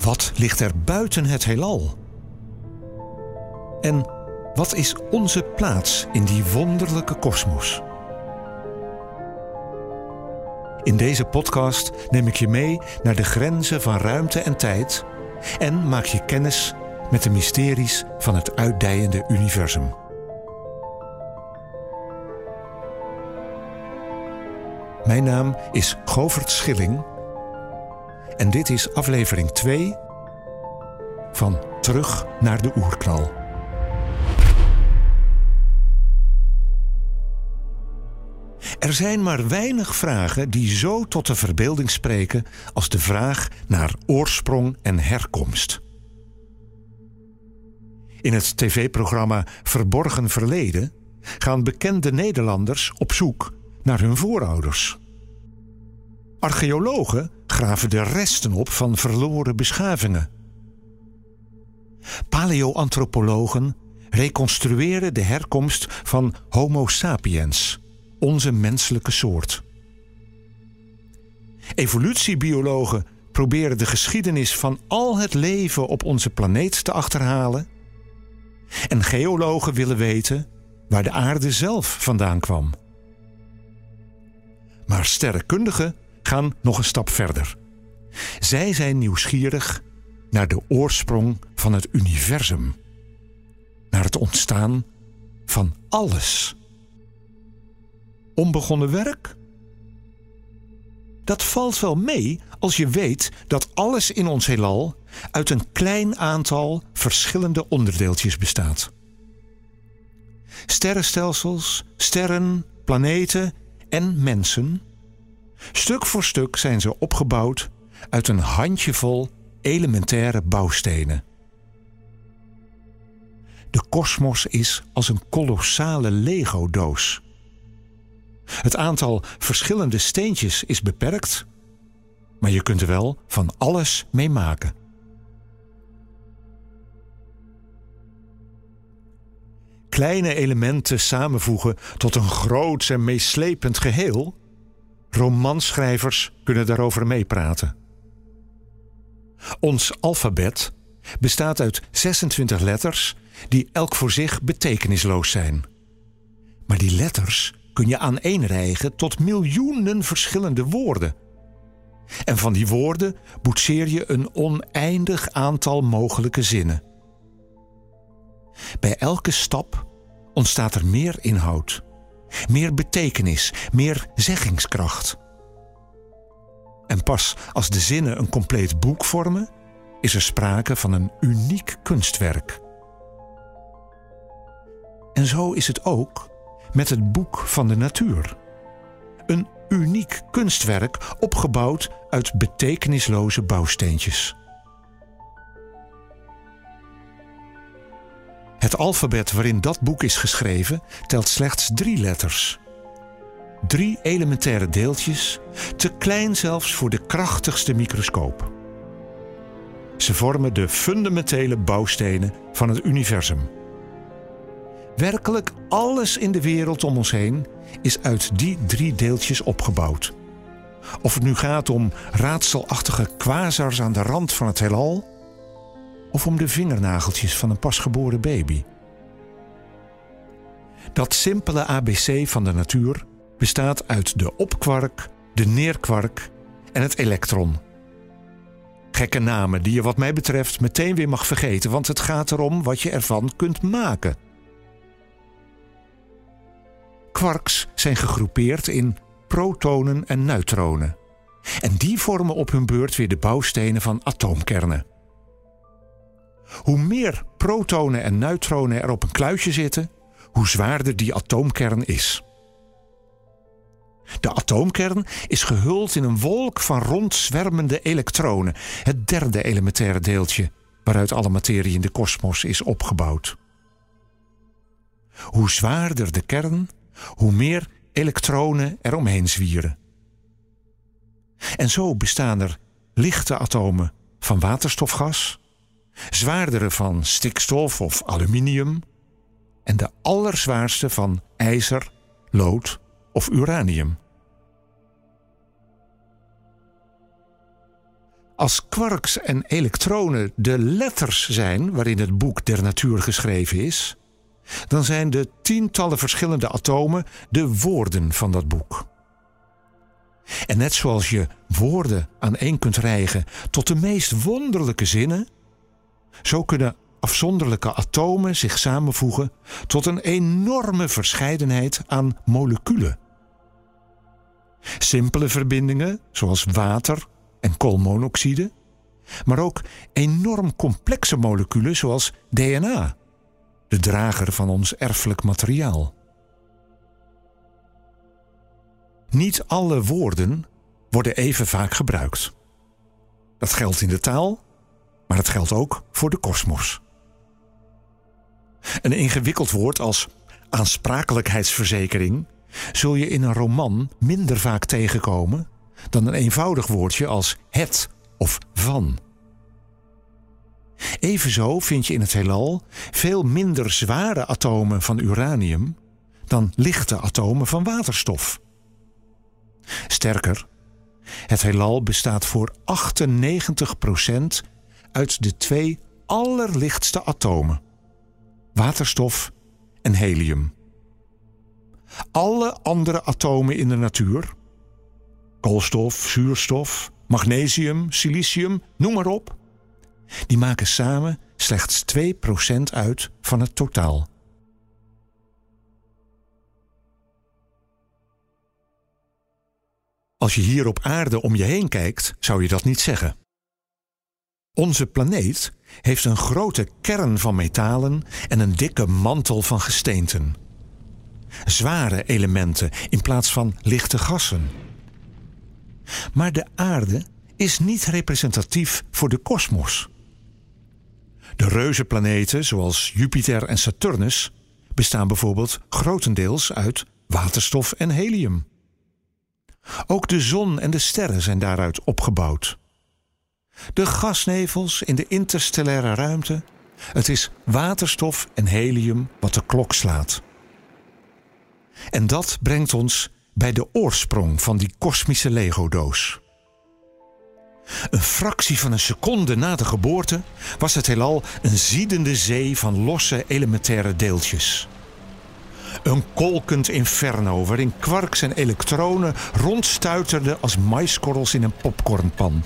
Wat ligt er buiten het heelal? En wat is onze plaats in die wonderlijke kosmos? In deze podcast neem ik je mee naar de grenzen van ruimte en tijd en maak je kennis met de mysteries van het uitdijende universum. Mijn naam is Govert Schilling en dit is aflevering 2 van Terug naar de oerknal. Er zijn maar weinig vragen die zo tot de verbeelding spreken als de vraag naar oorsprong en herkomst. In het tv-programma Verborgen Verleden gaan bekende Nederlanders op zoek naar hun voorouders. Archeologen graven de resten op van verloren beschavingen. Paleoantropologen reconstrueren de herkomst van Homo sapiens, onze menselijke soort. Evolutiebiologen proberen de geschiedenis van al het leven op onze planeet te achterhalen. En geologen willen weten waar de aarde zelf vandaan kwam. Maar sterrenkundigen gaan nog een stap verder. Zij zijn nieuwsgierig naar de oorsprong van het universum, naar het ontstaan van alles. Onbegonnen werk? Dat valt wel mee als je weet dat alles in ons heelal uit een klein aantal verschillende onderdeeltjes bestaat. Sterrenstelsels, sterren, planeten en mensen Stuk voor stuk zijn ze opgebouwd uit een handjevol elementaire bouwstenen. De kosmos is als een kolossale Lego-doos. Het aantal verschillende steentjes is beperkt, maar je kunt er wel van alles mee maken. Kleine elementen samenvoegen tot een groots en meeslepend geheel Romanschrijvers kunnen daarover meepraten. Ons alfabet bestaat uit 26 letters die elk voor zich betekenisloos zijn. Maar die letters kun je aaneenrijgen tot miljoenen verschillende woorden. En van die woorden boetseer je een oneindig aantal mogelijke zinnen. Bij elke stap ontstaat er meer inhoud meer betekenis, meer zeggingskracht. En pas als de zinnen een compleet boek vormen, is er sprake van een uniek kunstwerk. En zo is het ook met het boek van de natuur. Een uniek kunstwerk opgebouwd uit betekenisloze bouwsteentjes. Het alfabet waarin dat boek is geschreven telt slechts drie letters. Drie elementaire deeltjes, te klein zelfs voor de krachtigste microscoop. Ze vormen de fundamentele bouwstenen van het universum. Werkelijk alles in de wereld om ons heen is uit die drie deeltjes opgebouwd. Of het nu gaat om raadselachtige quasars aan de rand van het heelal of om de vingernageltjes van een pasgeboren baby. Dat simpele ABC van de natuur bestaat uit de opkwark, de neerkwark en het elektron. Gekke namen die je wat mij betreft meteen weer mag vergeten, want het gaat erom wat je ervan kunt maken. Quarks zijn gegroepeerd in protonen en neutronen. En die vormen op hun beurt weer de bouwstenen van atoomkernen. Hoe meer protonen en neutronen er op een kluitje zitten, hoe zwaarder die atoomkern is. De atoomkern is gehuld in een wolk van rondzwermende elektronen, het derde elementaire deeltje waaruit alle materie in de kosmos is opgebouwd. Hoe zwaarder de kern, hoe meer elektronen er omheen zwieren. En zo bestaan er lichte atomen van waterstofgas, zwaardere van stikstof of aluminium en de allerzwaarste van ijzer, lood of uranium. Als quarks en elektronen de letters zijn waarin het boek der natuur geschreven is, dan zijn de tientallen verschillende atomen de woorden van dat boek. En net zoals je woorden aan één kunt rijgen tot de meest wonderlijke zinnen, zo kunnen afzonderlijke atomen zich samenvoegen tot een enorme verscheidenheid aan moleculen. Simpele verbindingen, zoals water en koolmonoxide, maar ook enorm complexe moleculen zoals DNA, de drager van ons erfelijk materiaal. Niet alle woorden worden even vaak gebruikt. Dat geldt in de taal, maar dat geldt ook voor de kosmos. Een ingewikkeld woord als aansprakelijkheidsverzekering zul je in een roman minder vaak tegenkomen dan een eenvoudig woordje als het of van. Evenzo vind je in het heelal veel minder zware atomen van uranium dan lichte atomen van waterstof. Sterker, het heelal bestaat voor 98% uit de twee allerlichtste atomen: waterstof en helium. Alle andere atomen in de natuur, koolstof, zuurstof, magnesium, silicium, noem maar op, die maken samen slechts 2% uit van het totaal. Als je hier op aarde om je heen kijkt, zou je dat niet zeggen. Onze planeet heeft een grote kern van metalen en een dikke mantel van gesteenten. Zware elementen in plaats van lichte gassen. Maar de aarde is niet representatief voor de kosmos. De reuzenplaneten zoals Jupiter en Saturnus bestaan bijvoorbeeld grotendeels uit waterstof en helium. Ook de zon en de sterren zijn daaruit opgebouwd. De gasnevels in de interstellaire ruimte, het is waterstof en helium wat de klok slaat. En dat brengt ons bij de oorsprong van die kosmische Lego-doos. Een fractie van een seconde na de geboorte was het heelal een ziedende zee van losse elementaire deeltjes. Een kolkend inferno waarin kwarks en elektronen rondstuiterden als maiskorrels in een popcornpan.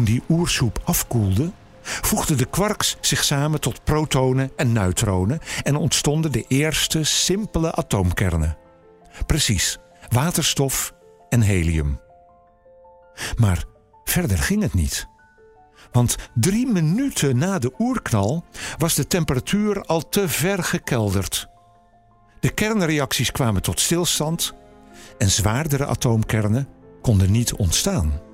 Toen die oersoep afkoelde, voegden de kwarks zich samen tot protonen en neutronen en ontstonden de eerste simpele atoomkernen. Precies, waterstof en helium. Maar verder ging het niet. Want drie minuten na de oerknal was de temperatuur al te ver gekelderd. De kernreacties kwamen tot stilstand en zwaardere atoomkernen konden niet ontstaan.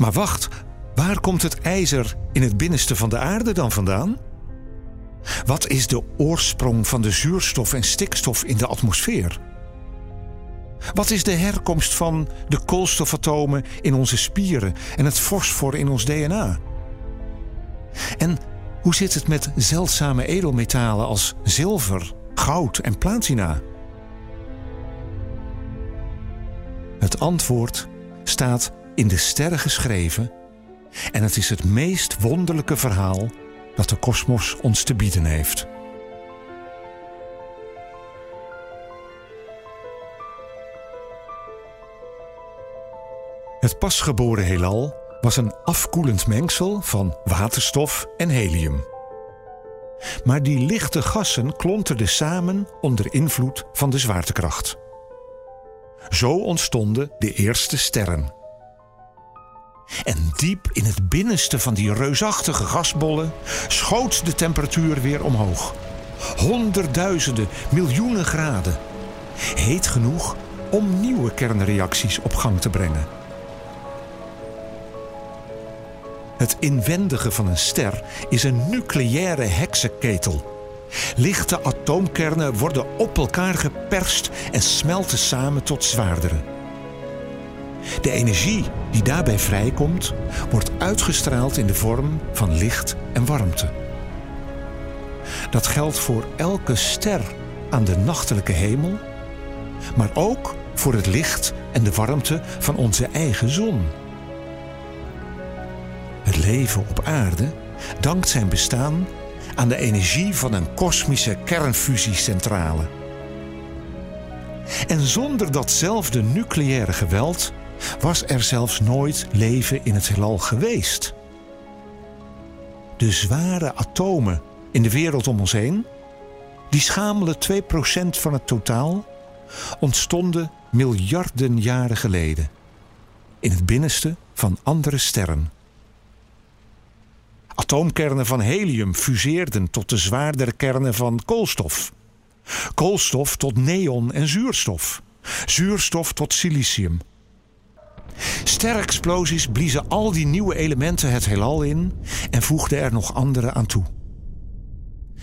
Maar wacht, waar komt het ijzer in het binnenste van de aarde dan vandaan? Wat is de oorsprong van de zuurstof en stikstof in de atmosfeer? Wat is de herkomst van de koolstofatomen in onze spieren en het fosfor in ons DNA? En hoe zit het met zeldzame edelmetalen als zilver, goud en platina? Het antwoord staat in de sterren geschreven en het is het meest wonderlijke verhaal dat de kosmos ons te bieden heeft. Het pasgeboren heelal was een afkoelend mengsel van waterstof en helium. Maar die lichte gassen klonterden samen onder invloed van de zwaartekracht. Zo ontstonden de eerste sterren. En diep in het binnenste van die reusachtige gasbollen schoot de temperatuur weer omhoog. honderdduizenden, miljoenen graden. Heet genoeg om nieuwe kernreacties op gang te brengen. Het inwendige van een ster is een nucleaire heksenketel. Lichte atoomkernen worden op elkaar geperst en smelten samen tot zwaardere. De energie die daarbij vrijkomt, wordt uitgestraald in de vorm van licht en warmte. Dat geldt voor elke ster aan de nachtelijke hemel, maar ook voor het licht en de warmte van onze eigen zon. Het leven op aarde dankt zijn bestaan aan de energie van een kosmische kernfusiecentrale. En zonder datzelfde nucleaire geweld was er zelfs nooit leven in het heelal geweest. De zware atomen in de wereld om ons heen, die schamele 2% van het totaal, ontstonden miljarden jaren geleden in het binnenste van andere sterren. Atoomkernen van helium fuseerden tot de zwaardere kernen van koolstof. Koolstof tot neon en zuurstof. Zuurstof tot silicium. Sterexplosies bliezen al die nieuwe elementen het heelal in en voegden er nog andere aan toe.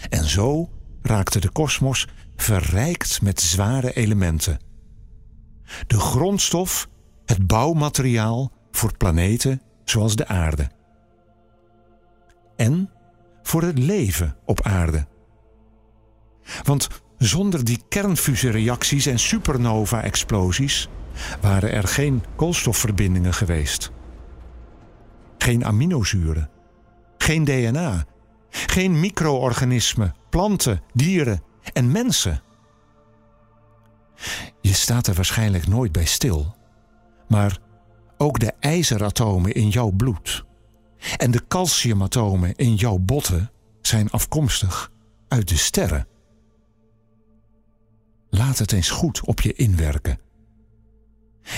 En zo raakte de kosmos verrijkt met zware elementen. De grondstof, het bouwmateriaal voor planeten zoals de aarde. En voor het leven op aarde. Want zonder die kernfusiereacties en supernova-explosies waren er geen koolstofverbindingen geweest. Geen aminozuren, geen DNA, geen micro-organismen, planten, dieren en mensen. Je staat er waarschijnlijk nooit bij stil, maar ook de ijzeratomen in jouw bloed en de calciumatomen in jouw botten zijn afkomstig uit de sterren. Laat het eens goed op je inwerken.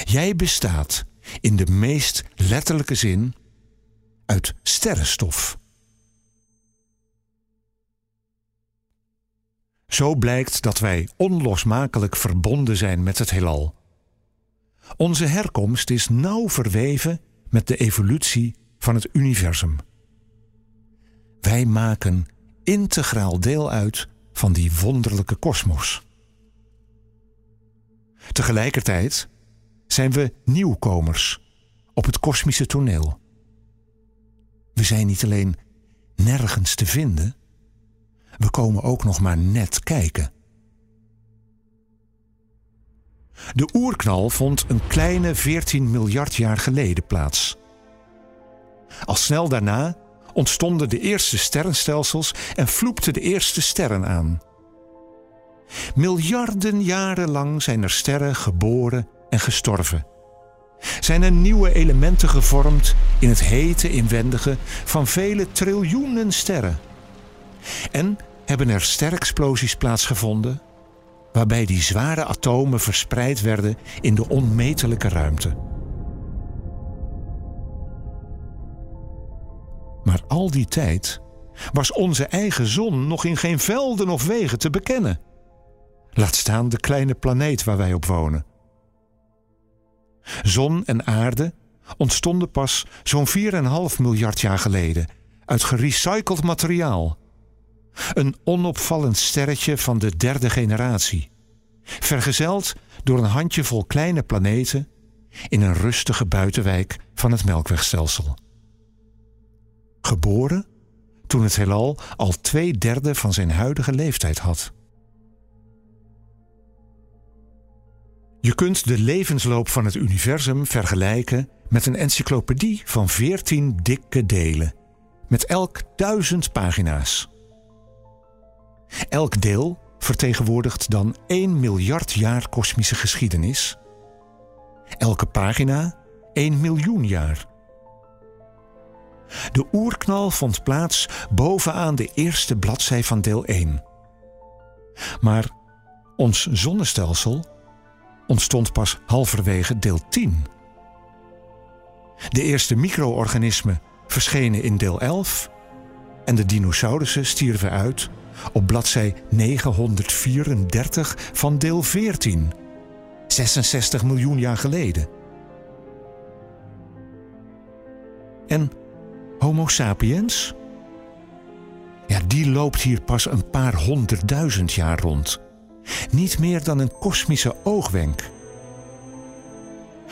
Jij bestaat in de meest letterlijke zin uit sterrenstof. Zo blijkt dat wij onlosmakelijk verbonden zijn met het heelal. Onze herkomst is nauw verweven met de evolutie van het universum. Wij maken integraal deel uit van die wonderlijke kosmos. Tegelijkertijd zijn we nieuwkomers op het kosmische toneel. We zijn niet alleen nergens te vinden, we komen ook nog maar net kijken. De oerknal vond een kleine 14 miljard jaar geleden plaats. Al snel daarna ontstonden de eerste sterrenstelsels en vloepten de eerste sterren aan. Miljarden jaren lang zijn er sterren geboren en gestorven. Zijn er nieuwe elementen gevormd in het hete inwendige van vele triljoenen sterren. En hebben er sterexplosies plaatsgevonden, waarbij die zware atomen verspreid werden in de onmetelijke ruimte. Maar al die tijd was onze eigen zon nog in geen velden of wegen te bekennen. Laat staan de kleine planeet waar wij op wonen. Zon en aarde ontstonden pas zo'n 4,5 miljard jaar geleden uit gerecycled materiaal. Een onopvallend sterretje van de derde generatie, vergezeld door een handjevol kleine planeten in een rustige buitenwijk van het Melkwegstelsel. Geboren toen het heelal al twee derde van zijn huidige leeftijd had. Je kunt de levensloop van het universum vergelijken met een encyclopedie van 14 dikke delen, met elk duizend pagina's. Elk deel vertegenwoordigt dan 1 miljard jaar kosmische geschiedenis. Elke pagina 1 miljoen jaar. De oerknal vond plaats bovenaan de eerste bladzij van deel 1. Maar ons zonnestelsel ontstond pas halverwege deel 10. De eerste micro-organismen verschenen in deel 11 en de dinosaurussen stierven uit op bladzij 934 van deel 14. 66 miljoen jaar geleden. En Homo sapiens? Ja, die loopt hier pas een paar honderdduizend jaar rond. Niet meer dan een kosmische oogwenk.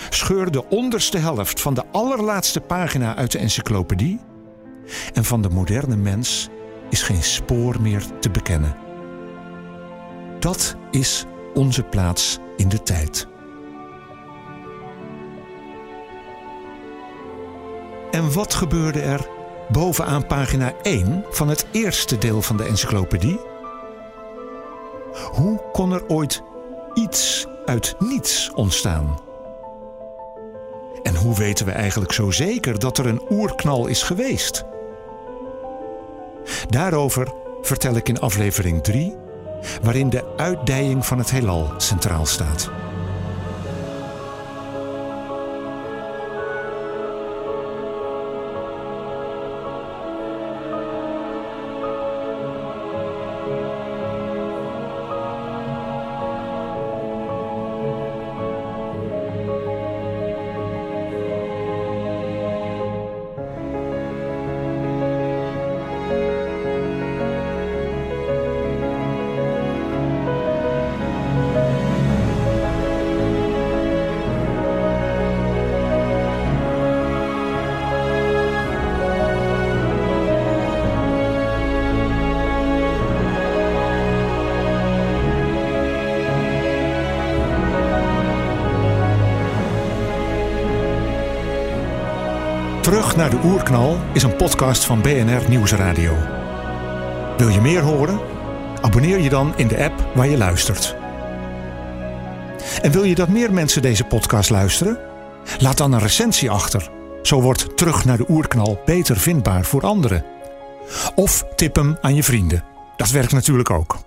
Scheur de onderste helft van de allerlaatste pagina uit de encyclopedie en van de moderne mens is geen spoor meer te bekennen. Dat is onze plaats in de tijd. En wat gebeurde er bovenaan pagina 1 van het eerste deel van de encyclopedie? Hoe kon er ooit iets uit niets ontstaan? En hoe weten we eigenlijk zo zeker dat er een oerknal is geweest? Daarover vertel ik in aflevering 3, waarin de uitdijing van het heelal centraal staat. Terug naar de Oerknal is een podcast van BNR Nieuwsradio. Wil je meer horen? Abonneer je dan in de app waar je luistert. En wil je dat meer mensen deze podcast luisteren? Laat dan een recensie achter. Zo wordt Terug naar de Oerknal beter vindbaar voor anderen. Of tip hem aan je vrienden. Dat werkt natuurlijk ook.